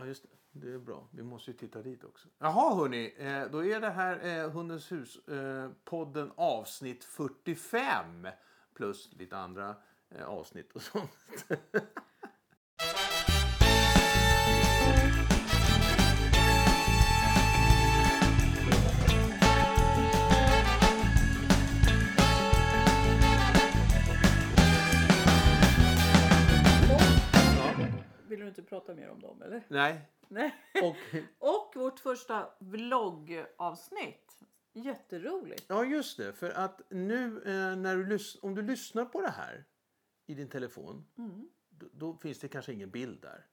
Ja, just det. Det är bra. Vi måste ju titta dit också. Jaha, hörni. Eh, då är det här eh, Hundens hus-podden eh, avsnitt 45. Plus lite andra avsnitt och sånt. prata mer om dem eller? Nej. Nej. Och, Och vårt första vloggavsnitt. Jätteroligt. ja, just det. För att nu eh, när du om du lyssnar på det här i din telefon. Då, då finns det kanske ingen bild där.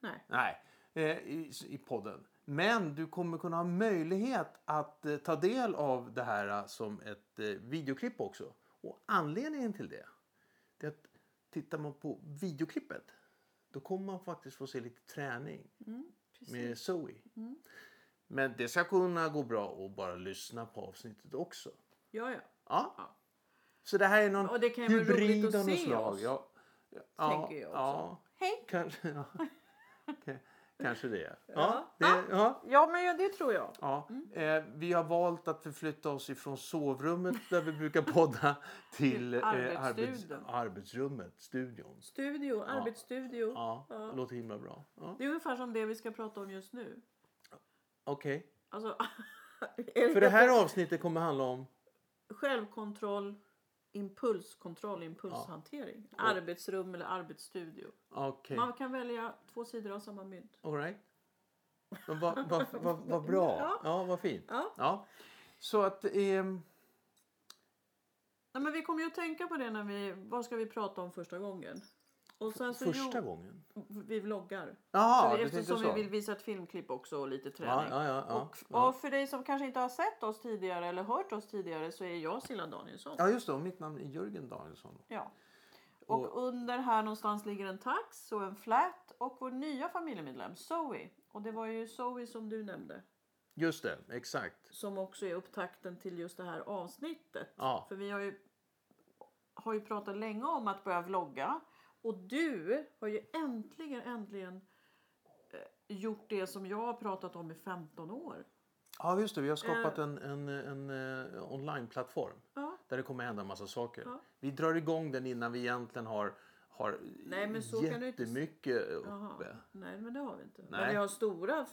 Nej. Nej, eh, i, i podden. Men du kommer kunna ha möjlighet att eh, ta del av det här som ett videoklipp också. Och anledningen till det, det är att tittar man på videoklippet då kommer man faktiskt få se lite träning med Zoe. Men det ska kunna gå bra att bara lyssna på avsnittet också. Ja, ja. Ja. Ja. Så det här är någon Och det kan ju hybrid av något slag. oss. Ja. Ja, Tänker jag också. Ja, Hej! kanske, ja. K- kanske det. Ja, Ja. det, ja. Ja, men ja, det tror jag. Ja, eh, vi har valt att förflytta oss ifrån sovrummet där vi brukar podda till eh, arbets, arbetsrummet, studion. Studio, arbetsstudio. Ja, Ja. det låter himla bra. Ja. Det är ungefär som det vi ska prata om just nu. Okej, Alltså, för det här avsnittet kommer handla om... Självkontroll, impulskontroll, impulshantering. Arbetsrum eller arbetsstudio. Okej, Man kan välja två sidor av samma mynt. all right. Vad vad vad vad bra. Ja. Ja, vad fint. Ja. Ja. Så att... ehm, Nej, men vi kommer ju att tänka på det när vi... Vad ska vi prata om första gången? Och sen så första jo, gången? Vi vloggar. Tänkte eftersom vi vill visa ett filmklipp också och lite träning. ja, ja, ja, och, och för dig som kanske inte har sett oss tidigare eller hört oss tidigare så är jag Silla Danielsson. Ja, just det. Och mitt namn är Jörgen Danielsson. Ja. Och, under här någonstans ligger en tax och en flat och vår nya familjemedlem Zoe. Och det var ju Zoe som du nämnde. Just det, exakt. Som också är upptakten till just det här avsnittet. För vi har ju, har ju pratat länge om att börja vlogga. Och du har ju äntligen, äntligen eh, gjort det som jag har pratat om i 15 år. Ja, just det. Vi har skapat en, en, en, eh, onlineplattform Ja. där det kommer hända en massa saker. Ja. Vi drar igång den innan vi egentligen har, har Nej, men så kan du inte jättemycket Jaha. uppe. Nej, men det har vi inte. Men Nej. vi har stora,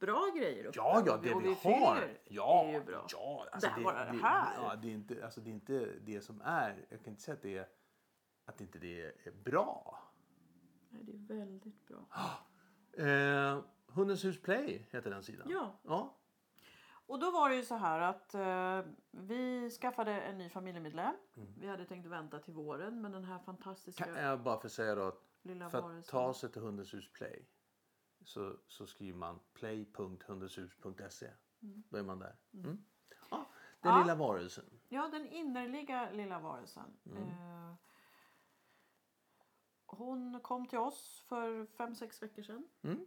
bra grejer uppe. Ja, ja, Och det och vi har. Ja, är ju bra. ja. Det här- bara det det, här. Ja, det, är inte, alltså, det är inte det som är. Jag kan inte säga att det är, att inte det är bra. Nej, det är väldigt bra. Eh, Hundens hus Play heter den sidan. Ja. ja. Och då var det ju så här att eh, vi skaffade en ny familjemedlem. Vi hade tänkt vänta till våren men den här fantastiska Kan jag bara få säga då att lilla för att ta sig till Hundens hus Play så, så skriver man play.hundenshus.se. Då är man där. Mm. Ja, den Ja. lilla varelsen. Ja, den innerliga lilla varelsen. Mm. Eh, hon kom till oss för fem sex veckor sedan. Mm.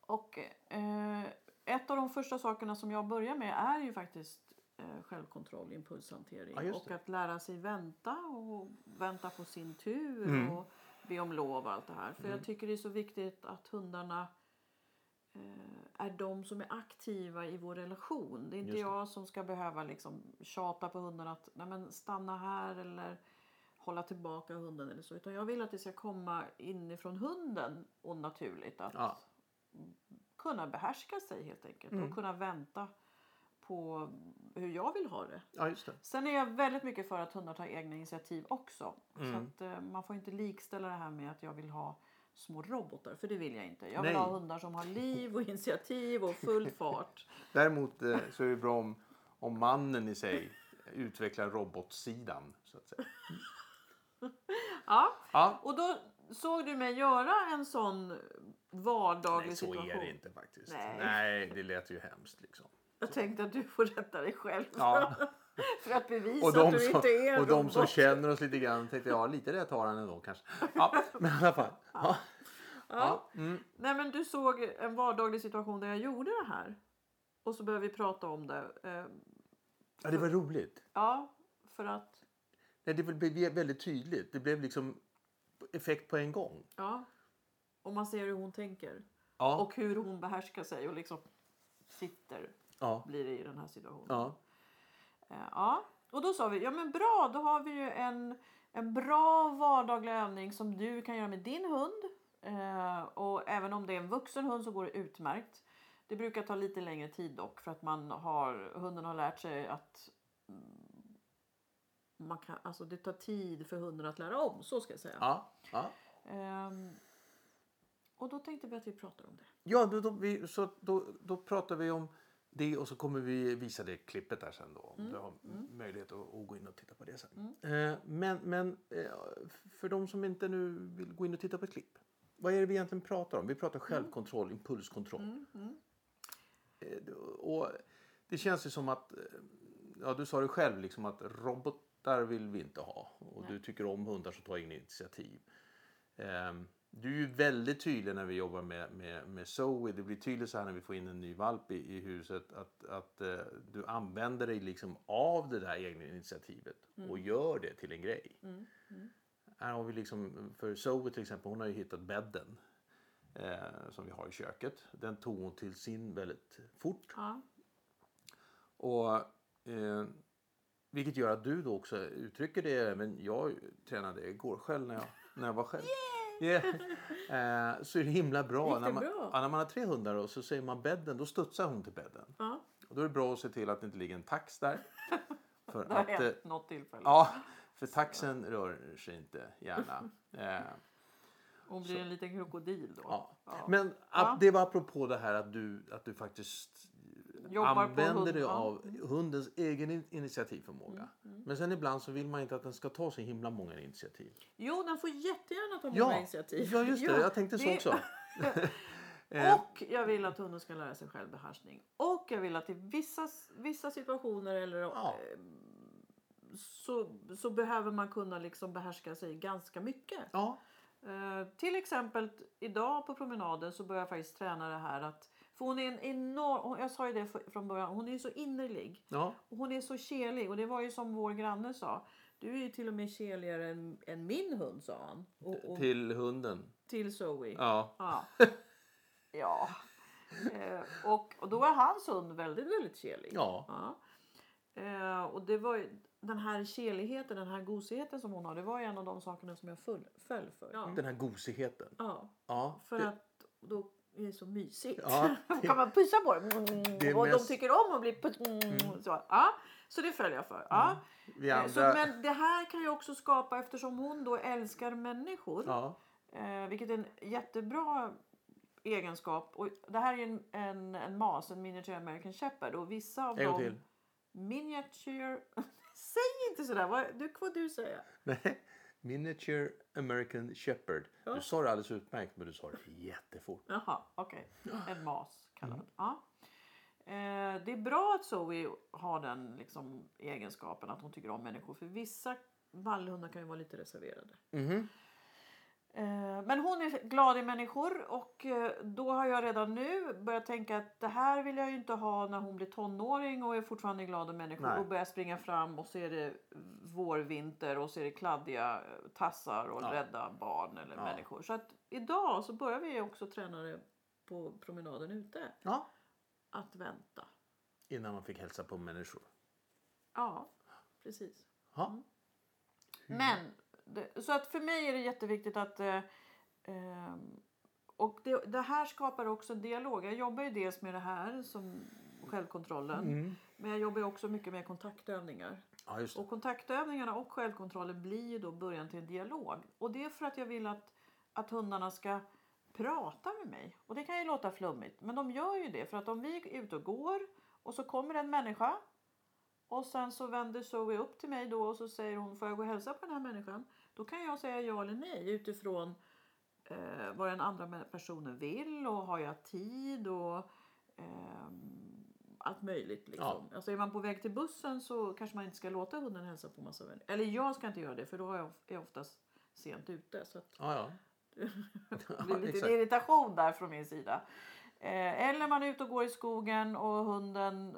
Och eh, ett av de första sakerna som jag börjar med är ju faktiskt eh, självkontroll, impulshantering. Ja, och att lära sig vänta och vänta på sin tur Mm. och be om lov och allt det här. För jag tycker det är så viktigt att hundarna eh, är de som är aktiva i vår relation. Det är inte jag som ska behöva liksom tjata på hunden att Nej, men stanna här eller hålla tillbaka hunden eller så. Utan jag vill att det ska komma inifrån hunden och naturligt. Att Ja. kunna behärska sig helt enkelt Mm. och kunna vänta på hur jag vill ha det. ja, det. Sen är jag väldigt mycket för att hundar tar egna initiativ också. Mm. Så att eh, man får inte likställa det här med att jag vill ha små robotar. För det vill jag inte. Jag vill Nej. ha hundar som har liv och initiativ och full fart. Däremot eh, så är det bra om, om mannen i sig utvecklar robotsidan. Så att säga. Ja. Ja. Och då såg du mig göra en sån vardaglig Nej, så situation. är det inte faktiskt. Nej. Nej, det lät ju hemskt liksom. Jag tänkte att du får rätta dig själv. Ja. för att bevisa Och de, att du som, inte är och de som robot. känner oss lite grann tänkte ja, lite rätt har han ändå kanske. Ja, men i alla fall. Ja. Ja. Mm. Nej men du såg en vardaglig situation där jag gjorde det här. Och så började vi prata om det. Eh, ja, det var roligt. Ja, för att... Nej, det blev väldigt tydligt. Det blev liksom effekt på en gång. Ja. Och man ser hur hon tänker. Ja. Och hur hon behärskar sig och liksom sitter Ja. blir det i den här situationen. Ja. Eh, Ja, och då sa vi, ja men bra, då har vi ju en, en bra vardaglig övning som du kan göra med din hund. Eh, och även om det är en vuxen hund så går det utmärkt. Det brukar ta lite längre tid dock för att man har, hunden har lärt sig att man kan, alltså det tar tid för hunden att lära om, så ska jag säga. Ja. ja. Ehm, och då tänkte vi att vi pratar om det. Ja, då, då, vi, så då, då pratar vi om det och så kommer vi visa det klippet där sen då. Om Mm, du har möjlighet att, att gå in och titta på det sen. Eh, men men eh, för de som inte nu vill gå in och titta på ett klipp. Vad är det vi egentligen pratar om? Vi pratar självkontroll, impulskontroll. Mm, Eh, och det känns ju som att, eh, ja du sa det själv, liksom att robotar vill vi inte ha. Och du tycker om hundar som tar egna initiativ. Ehm, Du är ju väldigt tydlig när vi jobbar med, med, med Zoe. Det blir tydligt så här när vi får in en ny valp i, i huset. Att, att eh, du använder dig liksom av det där egna initiativet och gör det till en grej. Här har vi liksom, för Zoe till exempel, hon har ju hittat bädden. Eh, som vi har i köket. Den tog hon till sin väldigt fort. Ja. Och, eh, vilket gör att du då också uttrycker det. Men jag tränade igår själv när jag, när jag var själv. Yeah. Eh, så är det himla bra. Det när, man, bra? Ja, när man har tre hundar och så säger man bädden, då studsar hon till bädden. Ja, Och då är det bra att se till att det inte ligger en tax där. För det har att, eh, hänt något tillfälle. ja, för taxen rör sig inte gärna. Eh, Hon blir en liten krokodil då. Ja. Ja. Men att det var apropå det här att du, att du faktiskt Jobbar använder dig av hundens egen in- initiativförmåga. Mm, Men sen ibland så vill man inte att den ska ta så himla många initiativ. Jo, den får jättegärna ta många Ja, initiativ. ja just det. Jag tänkte så det- också. Eh, Och jag vill att hunden ska lära sig självbehärskning. Och jag vill att i vissa, vissa situationer eller Ja. eh, så, så behöver man kunna liksom behärska sig ganska mycket. Ja, Eh, till exempel idag på promenaden så börjar jag faktiskt träna det här att för hon är en enorm, jag sa ju det från början, hon är så innerlig. ja, Och hon är så kelig och det var ju som vår granne sa. Du är ju till och med keligare än, än min hund sa han. Och, och, till, till hunden. Zoe. Ja, Ja. ja. Eh, och, och då är hans hund väldigt, väldigt kelig. ja, Ja. Eh, och det var ju, den här keligheten, den här gosigheten som hon har, det var ju en av de sakerna som jag full, föll för. Ja. den här gosigheten. ja. Ja, För det- att då är det så mysigt. Ja, Då kan man pussa på dem. Det är och mest- de tycker om att bli puss. Mm. Så, ja. så det följer jag för. Ja. vi Eh, Så, andra... men det här kan ju också skapa, eftersom hon då älskar människor, Ja, eh, vilket är en jättebra egenskap. Och det här är en, en, en mas, en miniature American Shepherd. Och vissa av en dem... till. Miniature... Säg inte sådär! Vad du får du säga. Nej, Miniature American Shepherd. Ja. Du sa det alldeles utmärkt men du sa det jättefort. Jaha, okej. En mas kallad. Ja. Eh, det är bra att Zoe har den liksom, egenskapen att hon tycker om människor. För vissa vallhundar kan ju vara lite reserverade. Mhm. Eh, Men hon är glad i människor och eh, då har jag redan nu börjat tänka att det här vill jag ju inte ha när hon blir tonåring och är fortfarande glad i människor Nej. och börjar springa fram och så är det vårvinter och så är det kladdiga eh, tassar och Ja. rädda barn eller Ja. människor. Så att idag så börjar vi också träna det på promenaden ute. Ja, Att vänta. innan man fick hälsa på människor. Ja, precis. Ja, Men, det, så att för mig är det jätteviktigt att... Eh, ehm, och det, det här skapar också en dialog. Jag jobbar ju dels med det här som självkontrollen. Mm. Men jag jobbar också mycket med kontaktövningar. ja. Och kontaktövningarna och självkontrollen blir ju då början till en dialog. Och det är för att jag vill att, att hundarna ska prata med mig. Och det kan ju låta flummigt. Men de gör ju det. För att om vi är ute och går och så kommer en människa. Och sen så vänder Zoe upp till mig då och så säger hon får jag gå och hälsa på den här människan. Då kan jag säga ja eller nej utifrån eh, vad den andra personen vill och har jag tid och ehm, allt möjligt. Liksom. Alltså är man på väg till bussen så kanske man inte ska låta hunden hälsa på massa vänner. Eller jag ska inte göra det för då är jag, oftast sent ute. Så att Ja, ja. det blir lite exakt. irritation där från min sida. Eh, eller man är ute och går i skogen och hunden,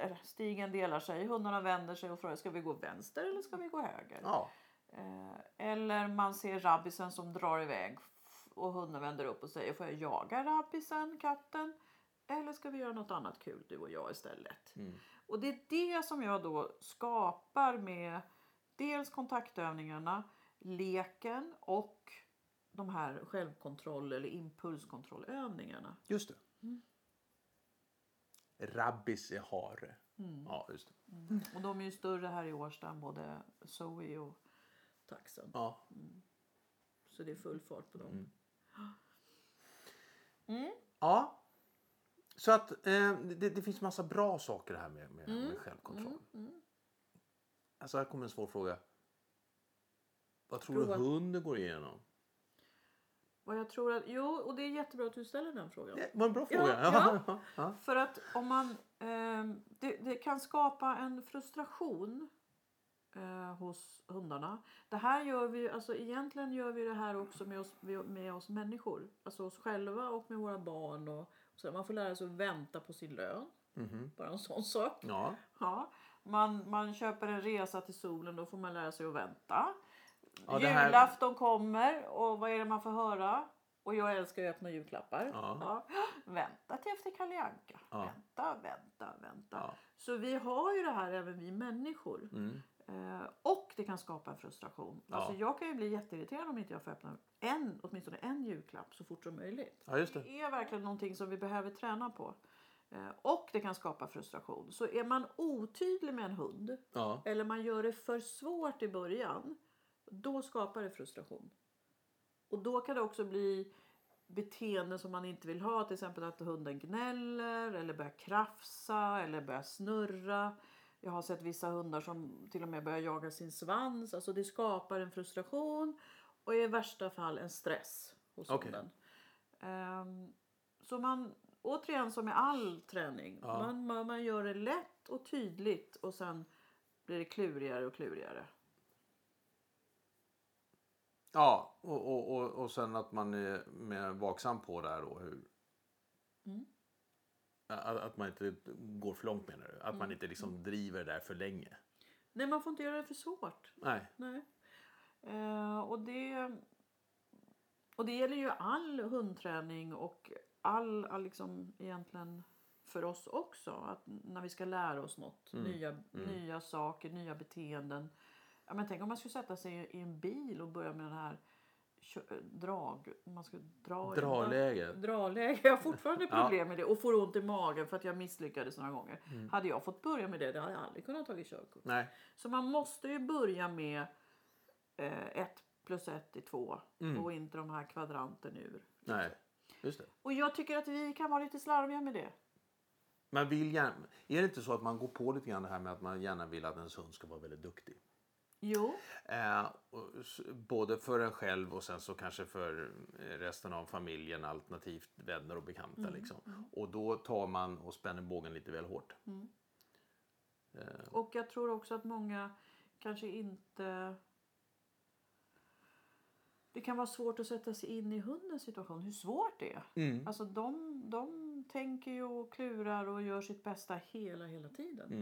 eh, stigen delar sig. Hundarna vänder sig och frågar ska vi gå vänster eller ska vi gå höger? ja. Eh, eller man ser rabbisen som drar iväg och hunden vänder upp och säger får jag jaga rabbisen, katten? Eller ska vi göra något annat kul du och jag istället? Mm. Och det är det som jag då skapar med dels kontaktövningarna, leken och de här självkontroll eller impulskontrollövningarna. Just det. Rabbis är hare. Ja, just det. Och de är ju större här i Årsta både Zoe och taxen. Ja. Så det är full fart på dem. Mm. Mm. Ja. Så att eh, det, det finns massa bra saker här med, med, Mm. med självkontroll. Alltså här kommer en svår fråga. Vad tror Prova. du hunden går igenom? Vad jag tror att, jo, och det är jättebra att du ställer den frågan. Det var en bra fråga. ja. ja. För att om man, ehm, det, det kan skapa en frustration eh, hos hundarna. Det här gör vi, alltså egentligen gör vi det här också med oss, med oss människor. Alltså oss själva och med våra barn. Och, så man får lära sig att vänta på sin lön. Mhm. Bara en sån sak. ja. Ja. Man, man köper en resa till solen, då får man lära sig att vänta. Ja, här- Julafton kommer och vad är det man får höra? Och jag älskar att öppna julklappar. Ja. Vänta till efter Kalle Anka. Ja. Vänta, vänta, vänta. Ja. Så vi har ju det här även vi människor. Mm. Eh, och det kan skapa en frustration. Ja. Alltså jag kan ju bli jätteirriterad om inte jag får öppna en, åtminstone en julklapp så fort som möjligt. ja, det. Det är verkligen någonting som vi behöver träna på. Eh, Och det kan skapa frustration. Så är man otydlig med en hund Ja. eller man gör det för svårt i början, då skapar det frustration. Och då kan det också bli beteenden som man inte vill ha. Till exempel att hunden gnäller eller börjar krafsa eller börjar snurra. Jag har sett vissa hundar som till och med börjar jaga sin svans. Alltså det skapar en frustration och i värsta fall en stress hos Okej. hunden. Ehm, så man, återigen som med all träning, Ja. man, man, man gör det lätt och tydligt och sen blir det klurigare och klurigare. Ja, och, och, och, och sen att man är med vaksam på det här då. Hur... Mm. Att, man inte går för långt menar du? Att Mm. man inte liksom driver det där för länge? Nej, man får inte göra det för svårt. Nej. Nej. Eh, och, det, och det gäller ju all hundträning och all, all liksom egentligen för oss också. Att när vi ska lära oss något, Mm. nya, nya saker, nya beteenden. Ja, men tänk om man skulle sätta sig i en bil och börja med den här drag... Man ska dra i- Dragläge. Dragläge. Jag har fortfarande Ja. problem med det och får ont i magen för att jag misslyckades några gånger. Mm. Hade jag fått börja med det, det hade jag aldrig kunnat ta körkort. Nej. Så man måste ju börja med eh, ett plus ett är två Mm. och inte de här kvadranten ur. Nej. Just det. Och jag tycker att vi kan vara lite slarviga med det. Man vill gärna, är det inte så att man går på lite grann det här med att man gärna vill att ens hund ska vara väldigt duktig? Jo, Eh, både för en själv och sen så kanske för eh, resten av familjen alternativt vänner och bekanta. Mm, Liksom. Och då tar man och spänner bågen lite väl hårt. Mm. Eh, och jag tror också att många kanske inte... Det kan vara svårt att sätta sig in i hundens situation, hur svårt det är. mm. Alltså de, de tänker ju och klurar och gör sitt bästa hela, hela tiden.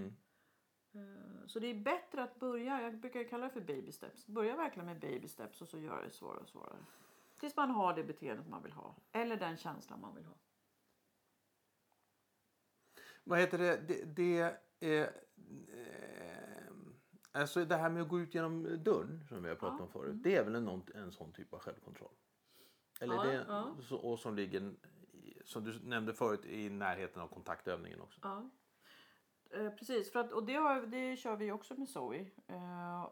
Mm. Eh, Så det är bättre att börja, jag brukar kalla det för baby steps. Börja verkligen med baby steps och så göra det svårare och svårare. Tills man har det beteendet man vill ha. Eller den känslan man vill ha. Vad heter det? Det, det eh, eh, alltså det här med att gå ut genom dörren som vi har pratat Ja. om förut. Det är väl en, en sån typ av självkontroll? Eller Ja, det, ja. Och som ligger, som du nämnde förut, i närheten av kontaktövningen också. Ja. Eh, precis, för att, och det, har, det kör vi också med Zoe. Eh,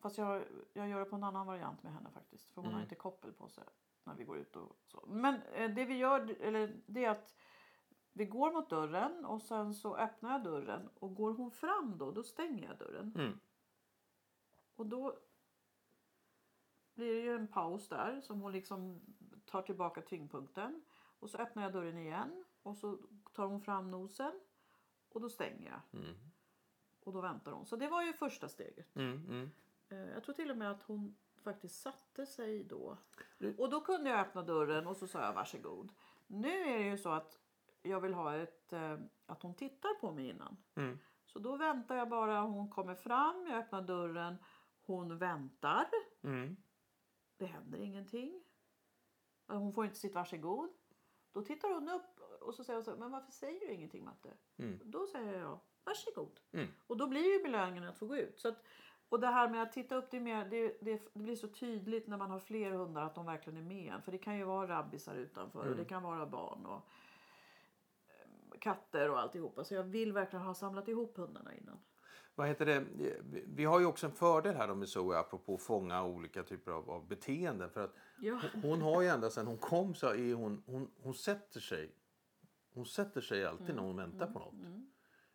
fast jag, jag gör det på en annan variant med henne faktiskt. För hon har Mm. inte koppel på sig när vi går ut och så. Men eh, det vi gör, eller det är att vi går mot dörren och sen så öppnar jag dörren och går hon fram då, då stänger jag dörren. Mm. Och då blir det ju en paus där som hon liksom tar tillbaka tyngdpunkten. Och så öppnar jag dörren igen och så tar hon fram nosen och då stänger jag. Mm. Och då väntar hon. Så det var ju första steget. Mm. Mm. Eh, Jag tror till och med att hon faktiskt satte sig då. Och då kunde jag öppna dörren och så sa jag varsågod. Nu är det ju så att jag vill ha ett, eh, att hon tittar på mig innan. Mm. Så då väntar jag bara. Hon kommer fram, jag öppnar dörren. Hon väntar. Mm. det händer ingenting. Hon får inte sitt varsågod. Då tittar hon upp och så säger hon så men varför säger du ingenting Matte? Mm. Då säger jag varsågod. Mm. Och då blir ju belöningen att få gå ut. Så att, och det här med att titta upp det mer, det, det, det blir så tydligt när man har fler hundar att de verkligen är med. För det kan ju vara rabbisar utanför Mm. och det kan vara barn och eh, katter och alltihopa. Så jag vill verkligen ha samlat ihop hundarna innan. Vad heter det? Vi- har ju också en fördel här med Zoe apropå att fånga olika typer av, av beteenden. För att Ja. hon, hon har ju ända sedan hon kom så är hon, hon, hon sätter sig. Hon sätter sig alltid när hon väntar på något.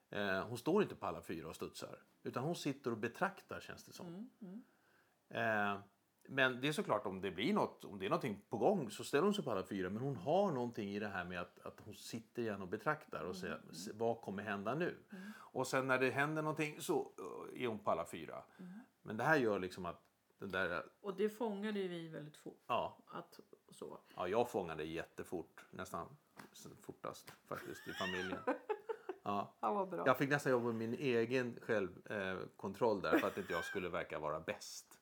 Eh, hon står inte på alla fyra och studsar. Utan hon sitter och betraktar känns det som. Eh, men det är såklart om det blir något, om det är någonting på gång så ställer hon sig på alla fyra. Men hon har någonting i det här med att, att hon sitter igen och betraktar och säger "Se, vad kommer hända nu? Och sen när det händer någonting så eh, är hon på alla fyra. Men det här gör liksom att den där, Och det fångade vi väldigt fort. ja, Att, så. ja jag fångade jättefort, nästan fortast faktiskt i familjen. Ja. Ja, vad bra. Jag fick nästan jobba med min egen självkontroll eh, där för att inte jag skulle verka vara bäst.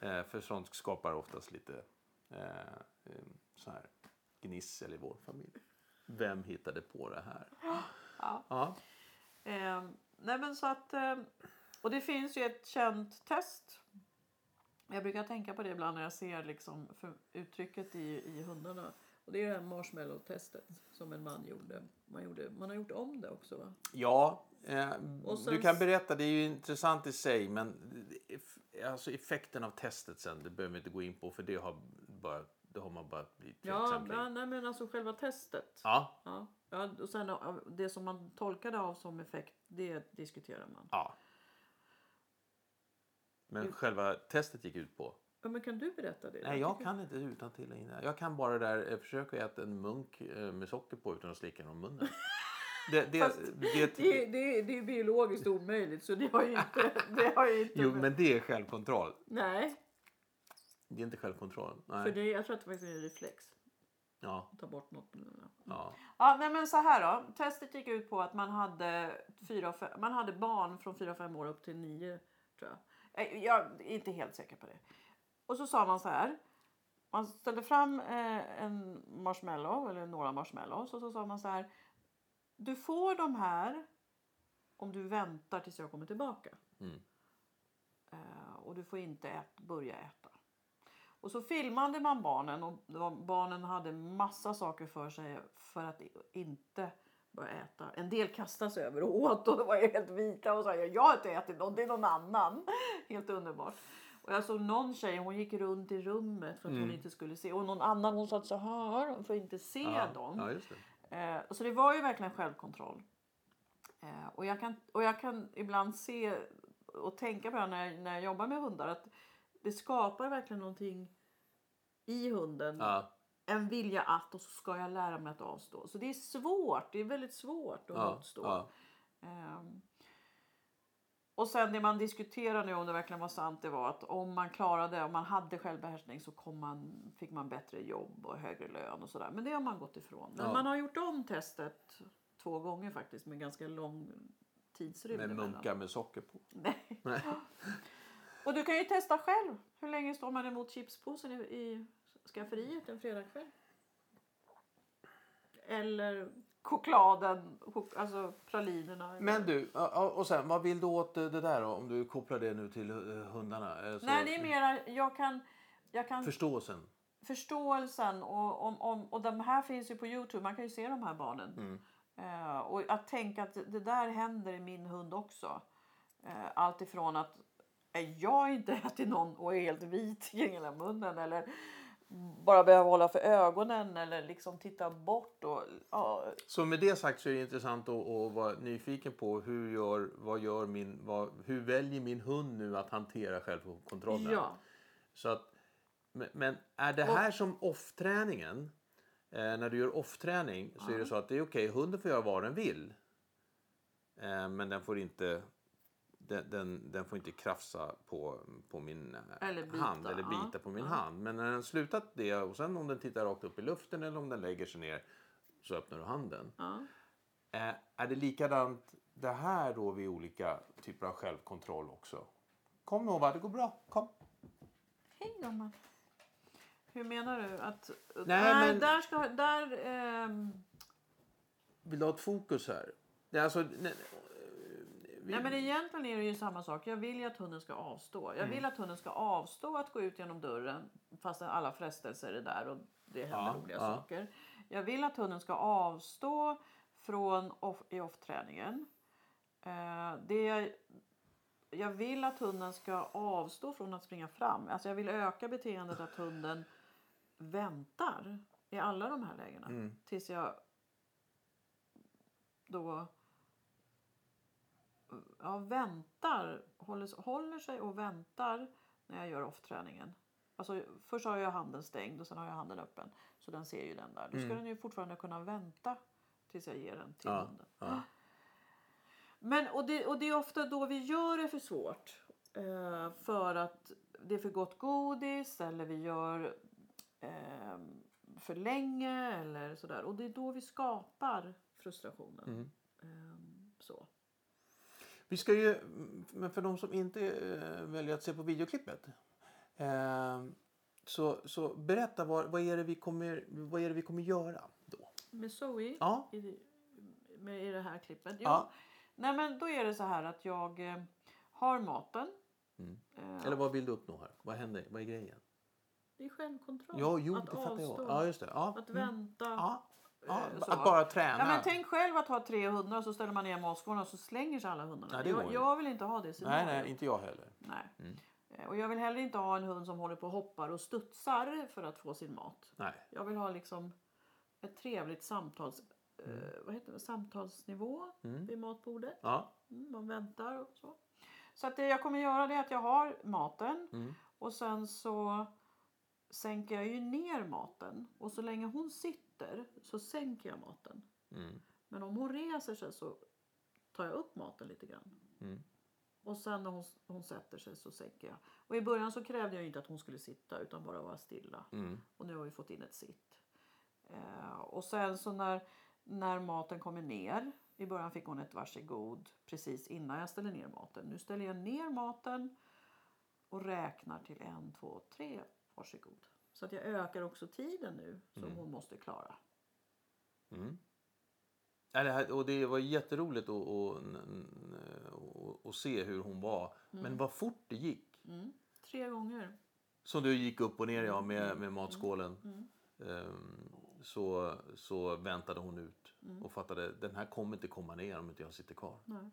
Eh, för sånt skapar oftast lite eh, eh, så här gnissel i vår familj. Vem hittade på det här? Ja. Ja. Eh, nej men så att, eh, och det finns ju ett känt test. Jag brukar tänka på det ibland när jag ser liksom uttrycket i, i hundarna. Och det är det här marshmallow-testet som en man gjorde. Man, gjorde. man har gjort om det också va? Ja, eh, sen- du kan berätta. Det är ju intressant i sig. Men alltså effekten av testet sen, det behöver vi inte gå in på. För det har, bara, det har man bara blivit Ja, ja nej, men alltså själva testet. Ja, Ja. Ja, och sen det som man tolkade av som effekt, det diskuterar man. ja. Men själva testet gick ut på Ja, men kan du berätta det? Nej, jag kan inte utan till innan. Jag kan bara det där, eh, försöka äta en munk eh, med socker på utan att slicka om munnen. Det, det, Fast det, Det, det, det är biologiskt omöjligt så det har ju inte... Det har ju inte jo, men det är självkontroll. Nej, Det är inte självkontroll. för Nej. det, jag tror att det faktiskt är en reflex. Ja, Ta bort något. ja. Ja, nej, men så här då. Testet gick ut på att man hade, fyra, fem, man hade barn från 4-5 år upp till 9 tror jag. Eh, Jag är inte helt säker på det. Och så sa man så här. Man ställde fram eh, en marshmallow eller några marshmallows och så sa man så här. Du får de här om du väntar tills jag kommer tillbaka. Mm. Eh, och du får inte ät, börja äta. Och så filmade man barnen och barnen hade massa saker för sig för att inte börja äta. En del kastade sig över och åt och det var helt vita och sa jag har inte ätit något, det är någon annan. Helt underbart. Och jag såg någon tjej, hon gick runt i rummet för att hon inte skulle se. Och någon annan hon satt så här för att inte se Ja, dem. ja. Eh, så det var ju verkligen självkontroll. Eh, och, jag kan, och jag kan ibland se och tänka på det när jag, när jag jobbar med hundar. Att det skapar verkligen någonting i hunden. Ja, En vilja att och så ska jag lära mig att avstå. Så det är svårt. Det är väldigt svårt att ja, motstå. ja. Och sen det man diskuterar nu om det verkligen var sant det var att om man klarade, om man hade självbehärskning så kom man, fick man bättre jobb och högre lön och sådär. Men det har man gått ifrån. Men Ja. man har gjort om testet två gånger faktiskt med ganska lång tidsrymd Med munkar med socker på. Nej. Nej. Och du kan ju testa själv. Hur länge står man emot chipspåsen i, i skafferiet en fredagkväll? Eller chokladen, chok- alltså pralinerna. Men du, och sen, vad vill du åt det det där då? Om du kopplar det nu till eh, hundarna? Eh, så- Nej, det är mera, jag kan, jag kan Förståelsen. förståelsen och, om, om, och de här finns ju på Youtube, man kan ju se de här barnen. Mm. Eh, och att tänka att det där händer i min hund också. Eh, allt ifrån att jag inte ätit någon och är helt vit kring hela munnen eller bara behöver hålla för ögonen eller liksom titta bort. Och, ja, Så med det sagt så är det intressant att, att vara nyfiken på hur, gör, vad gör min, vad, hur väljer min hund nu att hantera självkontrollen? ja. Så att, men, är det här som off-träningen? Eh, när du gör off-träning så är det så att det är okej, hunden får göra vad den vill. Eh, men den får inte den, den, den får inte krafsa på, på min eh, Eller bita, hand eller ja. bita på min Ja. hand. Men när den slutat det och sen om den tittar rakt upp i luften eller om den lägger sig ner så öppnar du handen. Ja. Eh, är det likadant det här då vid olika typer av självkontroll också? Kom Nova, det går bra. Kom. Hej gumman. Hur menar du? Att, Nej, nej, men- där ska... Där, ehm, Vill du ha ett fokus här? Det är alltså... Vi, nej, men egentligen är det ju samma sak. Jag vill ju att hunden ska avstå. Jag Mm. vill att hunden ska avstå att gå ut genom dörren fast alla frestelser är där och det händer Ja, roliga ja. saker. Jag vill att hunden ska avstå från off, i off-träningen. Eh, det jag, jag vill att hunden ska avstå från att springa fram. Alltså jag vill öka beteendet att hunden väntar i alla de här lägena. Mm. Tills jag då ja, väntar, håller, håller sig och väntar när jag gör off-träningen. Alltså, först har jag handen stängd och sen har jag handen öppen. Så den ser ju den där. Då ska Mm. den ju fortfarande kunna vänta tills jag ger den till Ja, hunden. ja. Men, och, det, och det är ofta då vi gör det för svårt. Eh, för att det är för gott godis eller vi gör eh, för länge eller sådär. Och det är då vi skapar frustrationen. Mm. Eh, så. Vi ska ju, men för de som inte eh, väljer att se på videoklippet. Eh, så, så berätta vad, vad, är det vi kommer, vad är det vi kommer göra då? Med Zoe Ja. i, med, i det här klippet. Jo, Ja. Nej men då är det så här att jag eh, har maten. Mm. Eh, Eller vad vill du uppnå här? Vad händer? Vad är grejen? Det är självkontroll. Ja, jo, att avstå. Ja, just det. Ja. Att Mm. vänta. Ja. Ja, eh, så. att bara träna. Ja, men tänk själv att ha tre hundar och så ställer man ner matskålen och så slänger sig alla hundarna. Nej, jag, jag vill inte ha det nej, scenariot. nej, inte jag heller. Nej. Mm. Eh, Och jag vill heller inte ha en hund som håller på och hoppar och studsar för att få sin mat. Nej. Jag vill ha liksom ett trevligt samtals, eh, vad heter det, samtalsnivå Mm. vid matbordet. Ja. Mm, man väntar och så. Så att det jag kommer göra det är att jag har maten Mm. och sen så sänker jag ju ner maten. Och så länge hon sitter så sänker jag maten. Mm. Men om hon reser sig så tar jag upp maten lite grann. Mm. Och sen när hon, hon sätter sig så sänker jag. Och i början så krävde jag inte att hon skulle sitta utan bara vara stilla. Mm. Och nu har vi fått in ett sitt. Eh, och sen så när, när maten kommer ner. I början fick hon ett varsågod precis innan jag ställer ner maten. Nu ställer jag ner maten och räknar till en, två, tre. Varsågod. Så att jag ökar också tiden nu som Mm. hon måste klara. Mm. Och det var jätteroligt att, att, att, se hur hon var. Men vad fort det gick. Mm. Tre gånger. Som du gick upp och ner ja, med, med matskålen. Mm. Ehm, så, så väntade hon ut Mm. och fattade den här kommer inte komma ner om inte jag sitter kvar. Nej.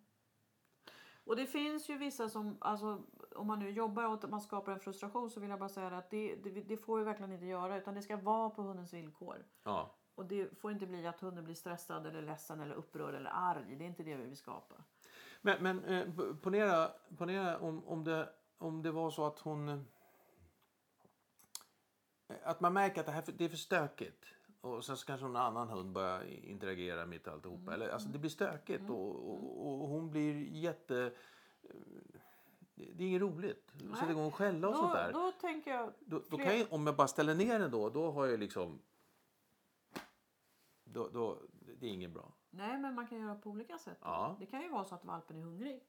Och det finns ju vissa som, alltså, om man nu jobbar åt att man skapar en frustration så vill jag bara säga att det, det, det får vi verkligen inte göra utan det ska vara på hundens villkor. Ja. Och det får inte bli att hunden blir stressad eller ledsen eller upprörd eller arg. Det är inte det vi vill skapa. Men, men eh, ponera, ponera om, om, det, om det var så att hon... eh, Att man märker att det, här, det är för stökigt. Och sen så kanske någon annan hund börjar interagera mitt i alltihopa. Eller, alltså det blir stökigt och, och, och hon blir jätte... Det är inget roligt. Nej. Sätta igång och skälla och Då, sånt där. då tänker jag... Då, då kan jag, om jag bara ställer ner den då, då har jag liksom... Då, då, det är inget bra. Nej, men man kan göra på olika sätt. Ja. Det kan ju vara så att valpen är hungrig.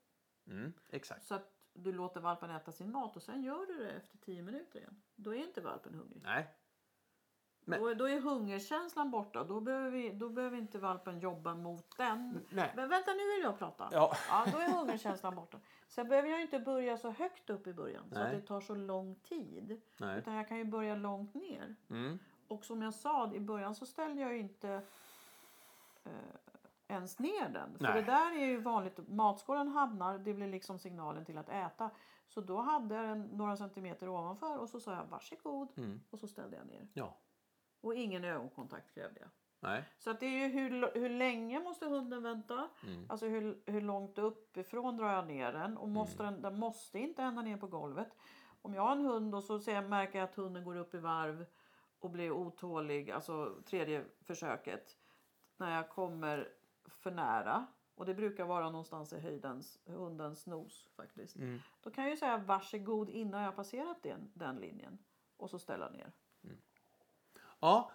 Mm, exakt. Så att du låter valpen äta sin mat och sen gör du det efter 10 minuter igen. Då är inte valpen hungrig. Nej. Men- Då, är, då är hungerkänslan borta. Då behöver, vi, då behöver inte valpen jobba mot den. Nej. Men vänta, nu vill jag prata. Ja. Ja, då är hungerkänslan borta. Sen behöver jag inte börja så högt upp i början så att Nej. det tar så lång tid. Nej. Utan jag kan ju börja långt ner. Mm. Och som jag sa i början så ställde jag inte eh, ens ner den. För Nej. det där är ju vanligt. Matskålen hamnar, det blir liksom signalen till att äta. Så då hade jag den några centimeter ovanför och så sa jag varsågod Mm. och så ställde jag ner. Ja. Och ingen ögonkontakt krävde jag. Nej. Så att det är ju hur, hur länge måste hunden vänta? Mm. Alltså hur, hur långt uppifrån drar jag ner den? Och måste den, den måste inte ända ner på golvet. Om jag har en hund och så ser jag, märker jag att hunden går upp i varv och blir otålig, alltså tredje försöket. När jag kommer för nära. Och det brukar vara någonstans i höjdens, hundens nos faktiskt. Mm. Då kan jag ju säga varsågod innan jag har passerat den, den linjen. Och så ställa ner. Ja,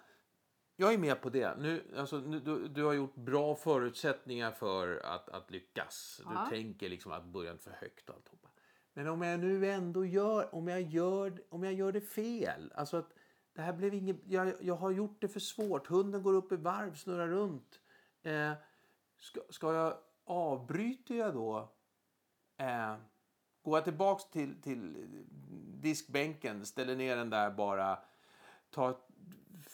jag är med på det. Nu, alltså, nu, du, du har gjort bra förutsättningar för att, att lyckas. Du Ja. tänker liksom att börja inte för högt och alltihopa. Men om jag nu ändå gör, om jag gör, om jag gör det fel. Alltså att det här blev inget, jag, jag har gjort det för svårt. Hunden går upp i varv, snurrar runt. Eh, ska, ska jag, avbryter jag då? Eh, går jag tillbaks till, till diskbänken, ställer ner den där bara, tar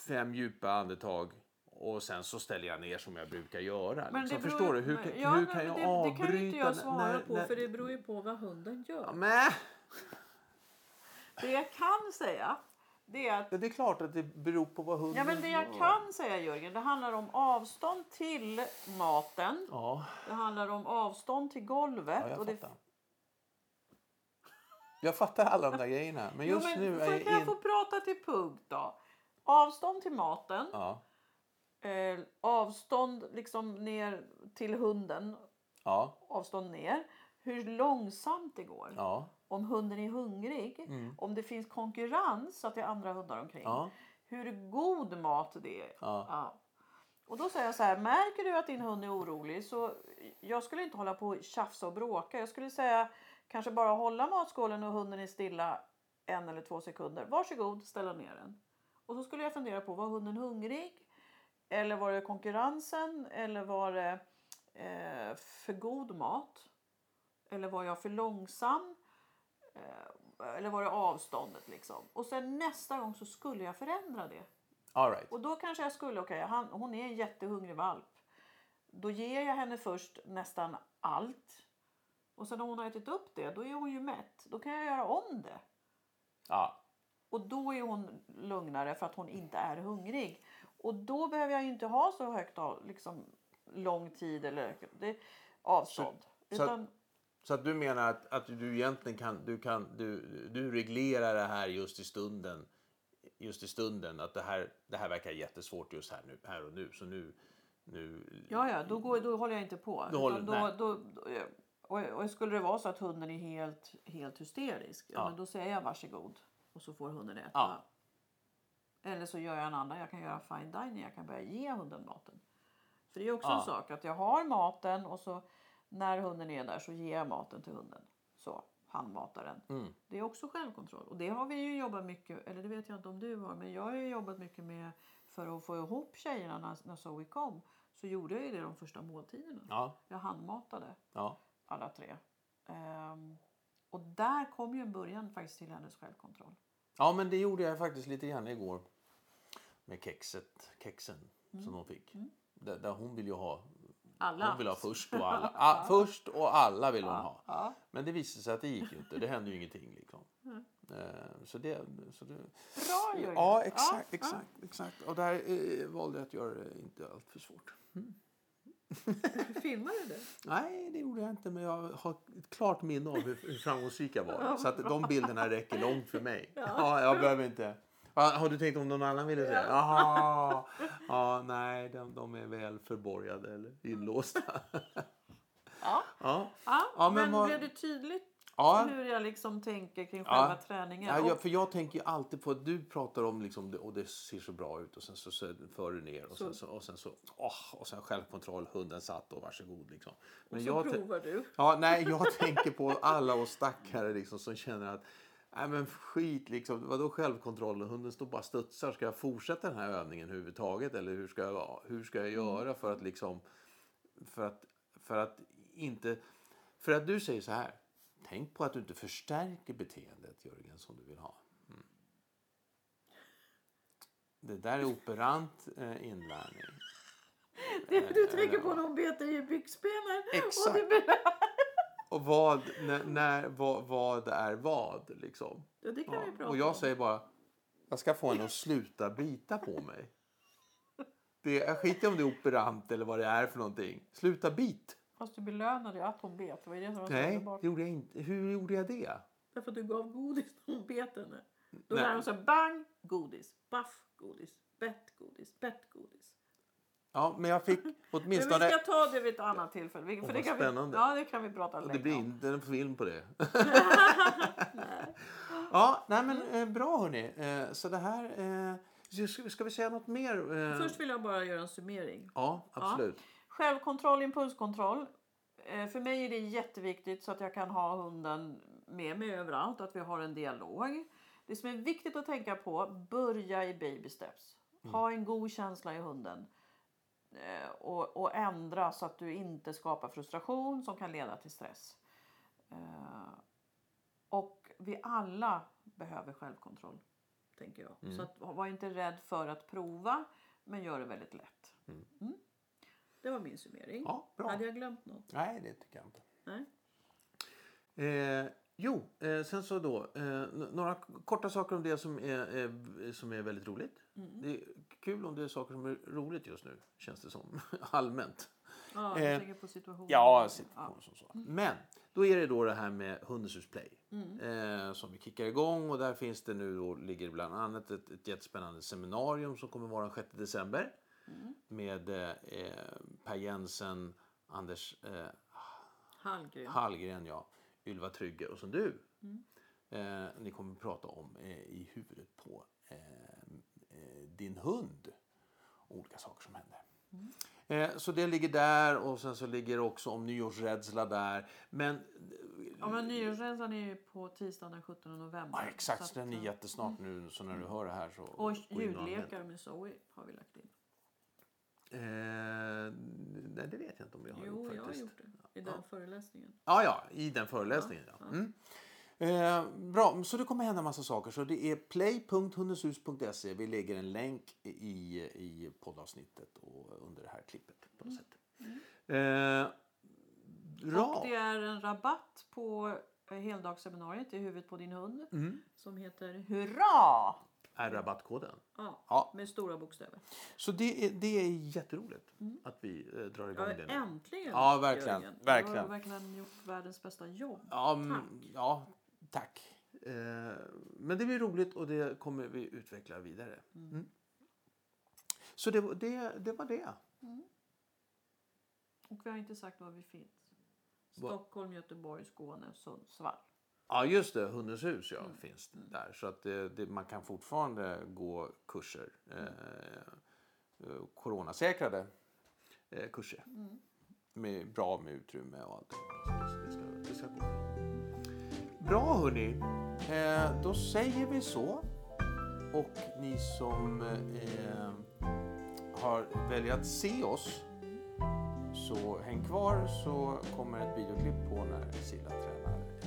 fem djupa andetag och sen så ställer jag ner som jag brukar göra. Men liksom. beror- Förstår du? Hur, kan- ja, hur kan jag det, avbryta? Det kan ju inte jag svara när- på när- för det beror ju på vad hunden gör. Ja, men, Det jag kan säga det är att det är klart att det beror på vad hunden Ja, men det jag kan säga Jörgen, det handlar om avstånd till maten. Ja, Det handlar om avstånd till golvet. ja jag och det, fattar. Jag fattar alla de där grejerna. Men jo, just men nu är jag kan jag få prata till punkt då? Avstånd till maten. Ja, Eh, avstånd liksom ner till hunden. ja, Avstånd ner. Hur långsamt det går. ja. Om hunden är hungrig. Mm. Om det finns konkurrens så att det är andra hundar omkring. ja. Hur god mat det är. Och då säger jag så här, märker du att din hund är orolig så jag skulle inte hålla på och tjafsa och bråka. Jag skulle säga kanske bara hålla matskålen och hunden är stilla en eller två sekunder. Varsågod, ställa ner den. Och så skulle jag fundera på, var hunden hungrig? Eller var det konkurrensen? Eller var det eh, för god mat? Eller var jag för långsam? Eh, eller var det avståndet liksom? Och sen nästa gång så skulle jag förändra det. All right. Och då kanske jag skulle, okej, han hon är en jättehungrig valp. Då ger jag henne först nästan allt. Och sen när hon har ätit upp det, då är hon ju mätt. Då kan jag göra om det. Ja. Och då är hon lugnare för att hon inte är hungrig. Och då behöver jag inte ha så högt av, liksom, lång tid eller det, avstånd. Så- så- Utan, Så att du menar att, att du egentligen kan, du kan, du, du reglerar det här just i stunden. Just i stunden att det här, det här verkar jättesvårt just här, nu, här och nu. Så nu, nu ja, ja, då, går, då håller jag inte på. Då håller- då, då, då, och, och skulle det vara så att hunden är helt, helt hysterisk, ja. Ja. Men då säger jag varsågod. Och så får hunden äta. Ja. Eller så gör jag en annan. Jag kan göra fine dining. Jag kan börja ge hunden maten. För det är också Ja. en sak att jag har maten och så när hunden är där så ger jag maten till hunden. Så, handmatar den. Mm. Det är också självkontroll. Och det har vi ju jobbat mycket, eller det vet jag inte om du har, men jag har ju jobbat mycket med för att få ihop tjejerna när, när Zoe kom. Så gjorde jag ju det de första måltiderna. Ja, Jag handmatade ja. alla tre. Ehm, och där kom ju en början faktiskt till hennes självkontroll. Ja, men det gjorde jag faktiskt lite grann igår. Med kexet, kexen Mm. som hon fick. Där, där hon vill ju ha, Alla. hon vill ha först och alla. Ah, först och alla vill hon ha. ja. Men det visade sig att det gick ju inte. Det hände ju ingenting liksom. Eh, Så det, så det, Bra Jörgen! Ja, exakt, Ja, exakt, exakt. Och där eh, valde jag att göra det inte allt för svårt. ja. Filmar du? Nej, det gjorde jag inte, men jag har ett klart minne av hur, hur framgångsrik jag var. Så att de bilderna räcker långt för mig. Ja. jag behöver inte. Har du tänkt om någon annan ville säga? Jaha. Ja, nej, de, de är väl förborgade eller inlåsta. Ja. Ja, ja, men men vad- blev det tydligt ja. hur jag liksom tänker kring Ja. själva träningen? Ja, Och- jag, för jag tänker ju alltid på att du pratar om liksom, och det ser så bra ut och sen så, så för du ner och sen så, och sen så åh, och sen självkontroll, hunden satt och varsågod liksom. Men så jag, provar du. Ja, nej, jag tänker på alla oss stackare liksom, som känner att Nej men skit liksom. Vadå självkontroll? Hunden står bara och studsar. Ska jag fortsätta den här övningen överhuvudtaget? Eller hur ska jag, hur ska jag göra för att liksom... För att, för att inte... För att du säger så här. Tänk på att du inte förstärker beteendet Jörgen som du vill ha. Mm. Det där är operant eh, inlärning. Du, du tänker på någon beter i byxbenen. Exakt. Och det. Och vad, när, när, vad, vad är vad liksom. ja, det kan Ja, vi prata och jag om. säger bara, jag ska få henne att sluta bita på mig. Det, jag skiter om det är operant eller vad det är för någonting. Sluta bit! Fast du belönade ju att hon bet. Det var ju det som var så Nej, underbart. det gjorde jag inte. Hur gjorde jag det? Därför att du gav godis när hon bet henne. Då Nej. lär hon sig bang, godis, baff, godis, bett, godis, bett, godis. Ja, men jag fick Men vi åtminstone... ska ta det vid ett annat tillfälle. Vi, för Åh, det vad kan spännande. Vi, ja, det kan vi prata länge det blir om. inte en film på det. ja, nej men eh, bra hörni. Eh, så det här... Eh, ska, ska vi säga något mer? Eh, Först vill jag bara göra en summering. Ja, absolut. Självkontroll, impulskontroll. Eh, För mig är det jätteviktigt så att jag kan ha hunden med mig överallt. Att vi har en dialog. Det som är viktigt att tänka på, börja i baby steps. Ha en god känsla i hunden. Eh, och, och ändra så att du inte skapar frustration som kan leda till stress. Eh, och vi alla behöver självkontroll, tänker jag. Så att, var inte rädd för att prova, men gör det väldigt lätt. Mm. Det var min summering. Ja, bra. Hade jag glömt något? Nej, det tycker jag inte. Nej. Eh, jo, eh, sen så då. Eh, några korta saker om det som är, eh, som är väldigt roligt. Mm. Det är kul om det är saker som är roligt just nu, känns det som. Allmänt. Ja, du Eh, tänker på situationen. Ja, situation som så. Men då är det då det här med Hundens hus Play. Eh, som vi kickar igång och där finns det nu då, ligger bland annat ett, ett jättespännande seminarium som kommer vara den 6 december. Med eh, eh, Per Jensen, Anders eh, Hallgren. Hallgren, ja, Ylva Trygge och som du. Eh, ni kommer att prata om eh, i huvudet på eh, eh, din hund. Olika saker som händer. Eh, så det ligger där och sen så ligger det också om nyårsrädsla där. Men Ja, men nyårsresan är ju på tisdagen den 17 november. ja, exakt, Så så den är jättesnart nu. Så när du hör det här så... Och ljudlekar med Zoe har vi lagt. Eh, nej, det vet jag inte om vi har Jo, gjort jag har gjort det. I den föreläsningen. Ja, ja, i den föreläsningen. Ja. Mm. Eh, bra, så det kommer hända massa saker. Så det är play.hundenshus.se. Vi lägger en länk i, i poddavsnittet och under det här klippet. på något sätt. Eh, bra. Och det är en rabatt på eh, heldagsseminariet i huvudet på din hund. Mm. Som heter Hurra! Är rabattkoden. Ja, Ja. med stora bokstäver. Så det är, det är jätteroligt att vi eh, drar igång Ja, det nu. äntligen! Ja, verkligen, Jörgen. Du verkligen. har verkligen gjort världens bästa jobb. Ja, mm, Tack. ja tack. Eh, men det blir roligt och det kommer vi utveckla vidare. Mm. Så det, det, det var det. Och vi har inte sagt var vi finns. Va- Stockholm, Göteborg, Skåne, Sundsvall. Ja, just det. Hundens hus ja, finns det där. Så att det, det, man kan fortfarande gå kurser. Eh, eh, coronasäkrade eh, kurser. Med, bra med utrymme och allt. Det, ska, det ska gå bra. Hörni. Eh, då säger vi så. Och ni som eh, har väljer att se oss så häng kvar så kommer ett videoklipp på när Silla tränar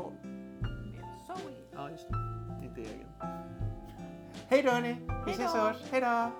självkontroll. Med Zoe. Ja, just det. Inte egen. Hej då hörni! Vi ses och hörs. Hej då!